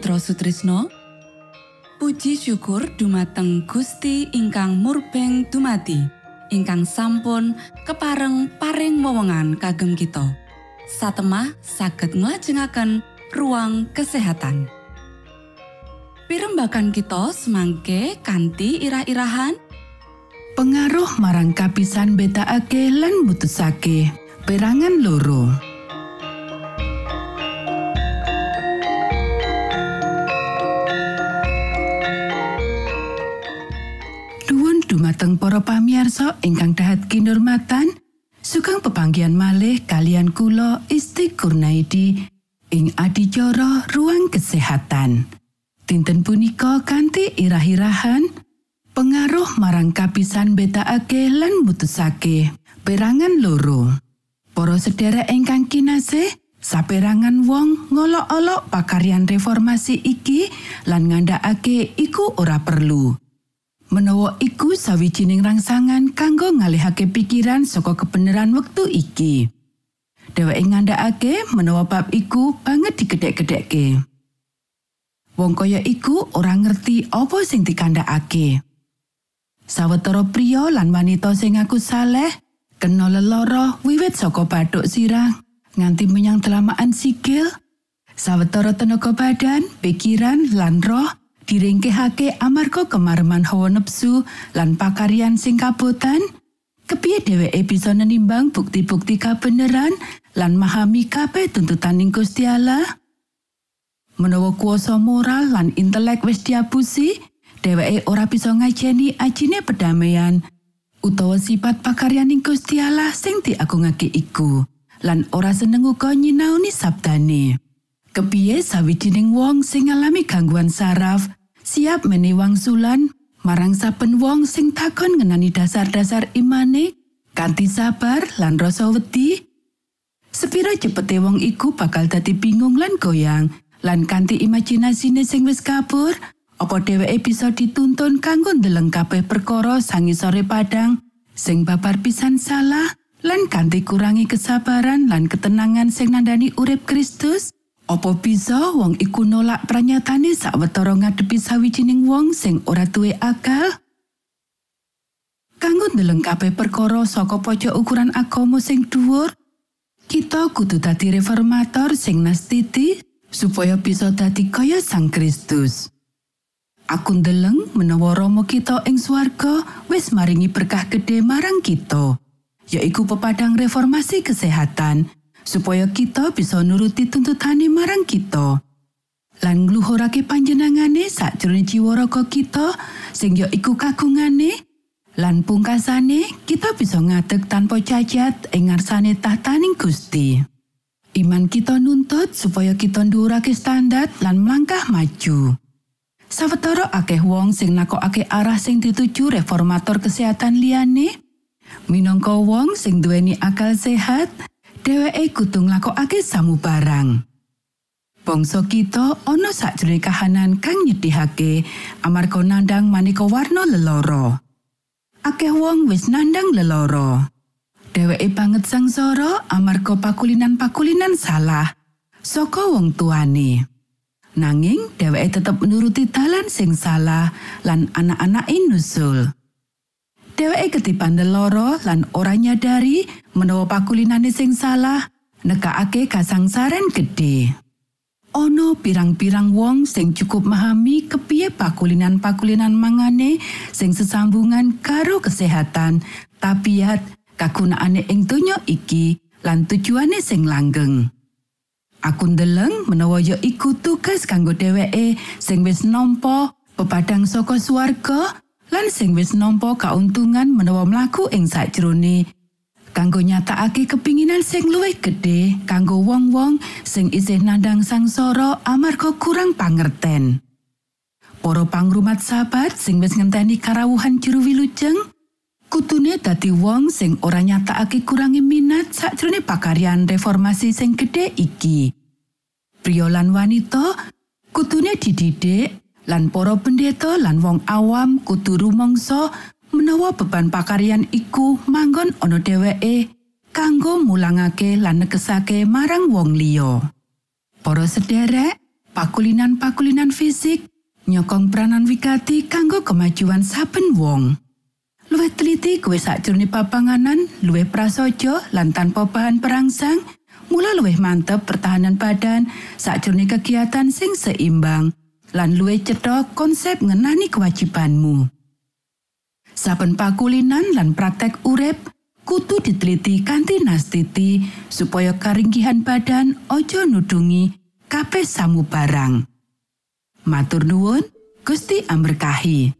Mitra Sutrisno. Puji syukur dumateng Gusti ingkang murbeng dumati ingkang sampun kepareng paring wewenngan kagem kita. Satemah saged nglajengaken ruang kesehatan. Pirembakan kita semangke kanthi irah-irahan. Pengaruh marang kapisan betakake lan mutusake perangan loro dumateng para pamiarsa ingkang dahat kinurmatan sugeng pepanggian malih kalian kula Isti Kurnaidi ing adicara ruang kesehatan. Dinten punika kanthi irah-irahan pengaruh marang kapisan betakake lan mutusake perangan loro. Para sedherek ingkang kinasih saperangan wong ngolok-olok pakaryan reformasi iki lan ngandhakake iku ora perlu menawa iku sawijining rangsangan kanggo ngalihake pikiran saka kebenaran wektu iki. Dheweke ngandhakake menawa bab iku banget digedhek-gedhekke. Wong kaya iku ora ngerti apa sing dikandhakake. Sawetara pria lan wanita sing ngaku saleh kena leloro wiwit saka bathuk sirah nganti menyang telamaan sikil sawetara tenaga badan pikiran lan roh diringkehake amarga kemareman hawa nepsu lan pakaryan sing kabotan kepiye dheweke bisa nenimbang bukti-bukti kabeneran lan memahami kabeh tuntutan ing Gusti Allah menawa kuasa moral lan intelek wis diapusi dheweke ora bisa ngajeni ajine pedamaian utawa sifat pakaryaning Gusti Allah sing diagungake iku lan ora seneng uga nyinaoni sabdane. Kepiye sawijining wong sing ngalami gangguan saraf? Siap menehi wangsulan marang saben wong sing takon ngenani dasar-dasar imane? Kanthi sabar lan rasa wedi. Sepira cepete wong iku bakal dadi bingung lan goyang. Lan kanthi imajinasine sing wis kabur, apa dheweke bisa dituntun kanggo ndeleng kabeh perkara sangisore padang? Sing babar pisan salah lan kanthi kurangi kesabaran lan ketenangan sing nandani urip Kristus Apa bisa wong iku nolak pranyatane sawetara ngadepi sawijining wong sing ora duwe akal? Kanggo ndeleng kabeh perkara saka pojok ukuran agama sing dhuwur, kita kudu dadi reformator sing nastiti supaya bisa dadi kaya Sang Kristus. Aku ndeleng menawa Rama kita ing swarga wis maringi berkah gede marang kita, yaiku pepadang reformasi kesehatan supaya kita bisa nuruti tuntutane marang kita. Lan ngluhurake panjenengane sakjroning jiwa raga kita sing ya iku kagungane lan pungkasane kita bisa ngadeg tanpa cacat ing ngarsane tahtaning Gusti. Iman kita nuntut supaya kita ndhuwurake standar lan melangkah maju. Sawetara akeh wong sing nakokake arah sing dituju reformator kesehatan liyane, minangka wong sing duweni akal sehat, dheweke kudu nglakokake samubarang. Bangsa kita ana sakjroning kahanan kang nyedihake amarga nandang maneka warna leloro. Akeh wong wis nandang leloro. Dheweke banget sangsara amarga pakulinan-pakulinan salah saka wong tuane. Nanging dheweke tetep nuruti dalan sing salah lan anak-anake nusul. Dheweke ketipan leloro lan ora nyadari menawa pakulinane sing salah nekakake kasangsaran gede. Ono pirang-pirang wong sing cukup memahami kepiye pakulinan-pakulinan mangane sing sesambungan karo kesehatan, tabiat, kagunaane ing donya iki lan tujuane sing langgeng. Aku ndeleng menawa ya iku tugas kanggo dheweke sing wis nampa pepadang saka swarga lan sing wis nampa kauntungan menawa mlaku ing sakjroning kanggo nyatakake kepinginan sing luwih gedhe kanggo wong-wong sing isih nandang sangsara amarga kurang pangerten. Para pangrumat sahabat sing wis ngenteni karawuhan juru wilujeng, kutune dadi wong sing ora nyatakake kurangi minat sakjroning pakaryan reformasi sing gedhe iki. Pria lan wanita kutune dididik lan para pendeta lan wong awam kudu rumangsa menawa beban pakaryan iku manggon ana dheweke kanggo mulangake lan negesake marang wong liya. Para sederek, pakulinan-pakulinan fisik, nyokong peranan wigati kanggo kemajuan saben wong. Luwih teliti kowe sakjroning papanganan, luwih prasaja lan tanpa bahan perangsang, mula luwih mantep pertahanan badan sakjroning kegiatan sing seimbang lan luwih cetha konsep ngenani kewajibanmu. Saben pakulinan lan praktek urip kudu diteliti kanthi nastiti supaya karinggihan badan ojo nudungi kabeh samu barang. Matur nuwun, Gusti amberkahi.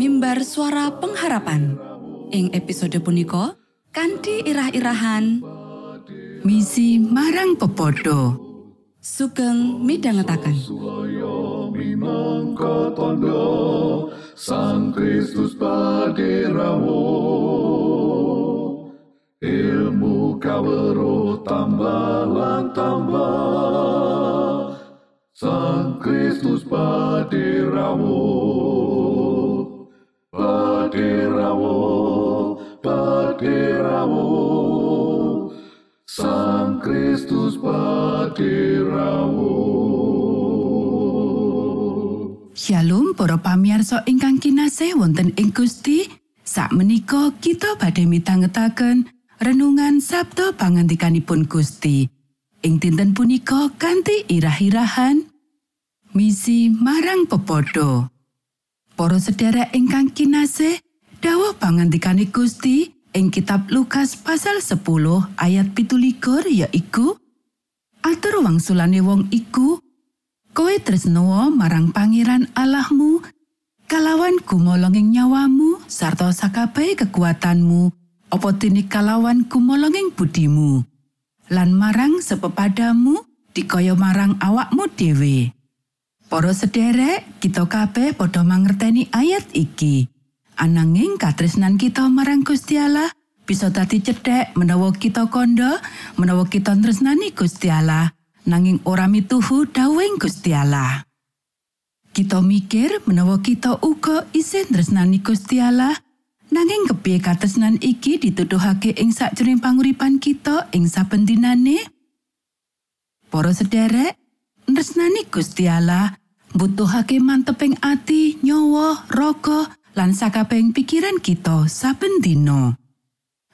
mimbar suara pengharapan. Ing episode punika kanthi irah-irahan Misi marang pepodo. sugeng tondo Sang Kristus paderamu Ilmu kawero tambah tambah Sang Kristus paderamu Paderamu Paderamu Sang Kristus paderamu Shalom para pamiarsa ingkang kinasih wonten ing Gusti. Sakmenika kita badhe mitangetaken renungan Sabda pangandikanipun Gusti. Ing dinten punika kanthi irah-irahan misi marang pepodo. Para sedherek ingkang kinasih, dawuh pangandikane Gusti ing kitab Lukas pasal 10 ayat 17 yaiku Atur wangsulane wong iku Kowe tresnoa marang Pangeran Allahmu kalawan gumolonging nyawamu sarta sakabehe kekuatanmu apa dene kalawan gumolonging budimu? Lan marang sepepadamu dikaya marang awakmu dhewe Para sederek kita kabeh padha mangerteni ayat iki ananging katresnan kita marang Gusti Allah bisa dadi cedhek menawa kita kandha menawa kita tresnani Gusti Allah nanging ora mituhu dawuhing Gusti Allah. Kita mikir menawa kita uga isih tresnani Gusti Allah nanging kepiye katresnan iki dituduhake ing sakjroning panguripan kita ing saben dinane? Para sederek, tresnani Gusti Allah mbutuhake manteping ati, nyawa, raga, lan sakabehing pikiran kita saben dina.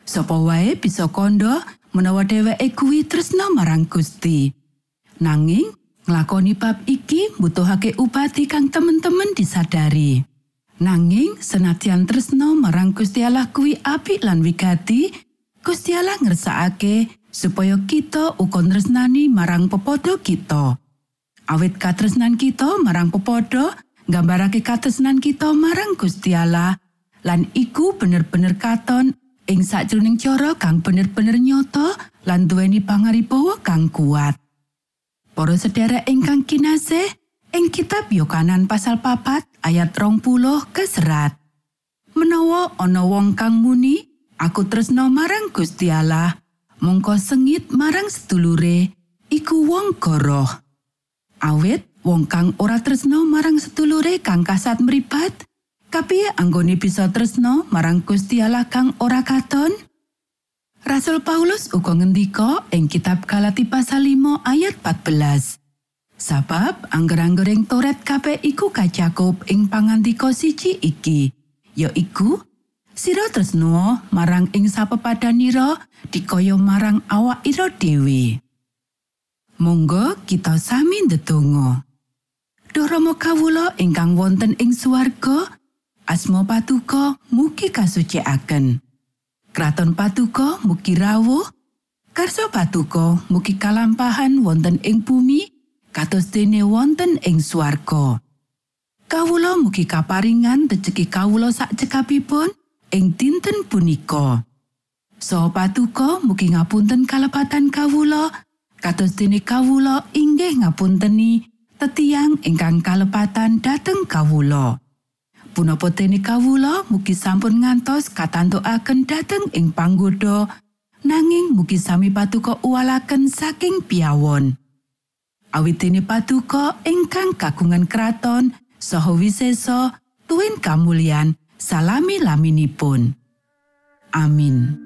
Sapa wae bisa kandha menawa dheweke kuwi tresna marang Gusti. Nanging nglakoni bab iki mbutuhake upati kang temen-temen disadari. Nanging senadyan tresna marang Gusti Allah kuwi apik lan wigati, Gusti Allah ngersakake supaya kita uga tresnani marang pepodo kita. Awit katresnan kita marang pepodo nggambarake katresnan kita marang Gusti Allah lan iku bener-bener katon ing sakjroning cara kang bener-bener nyata lan duweni pangaribawa kang kuat. Para sedherek ingkang kinasih, ing kitab Yohanan pasal papat ayat rong puluh keserat. Menawa ana wong kang muni, aku tresno marang Gusti Allah, mongko sengit marang sedulure, iku wong goroh. Awit wong kang ora tresno marang sedulure kang kasat mripat, kapiye anggone bisa tresno marang Gusti Allah kang ora katon? Rasul Paulus uga ngendika ing kitab Galati pasal 5 ayat 14. Sabab angger-anggering Toret kabeh iku kacakup ing pangandika siji iki, yaiku sira tresno marang ing sapepadanira dikaya marang awak ira dhewe. Monggo kita sami ndedonga. Duh Rama kawula ingkang wonten ing swarga, asma patuko mugi kasucikaken. Kraton patuko mugi rawuh, karso patuko mugi kalampahan wonten ing bumi, kados dene wonten ing swarga. Kawula mugi kaparingan rejeki kawula sak cekapipun ing dinten punika. Saha patuko mugi ngapunten kalepatan kawula kados dene kawula inggih ngapunteni tetiang ingkang kalepatan dhateng kawula. Punapa dene kawula mugi sampun ngantos katantukaken dhateng ing panggoda nanging mugi sami patuko uwalaken saking piawon. Awit dene patuko ingkang kagungan kraton saha wisesa tuwin kamulyan salami laminipun. Amin.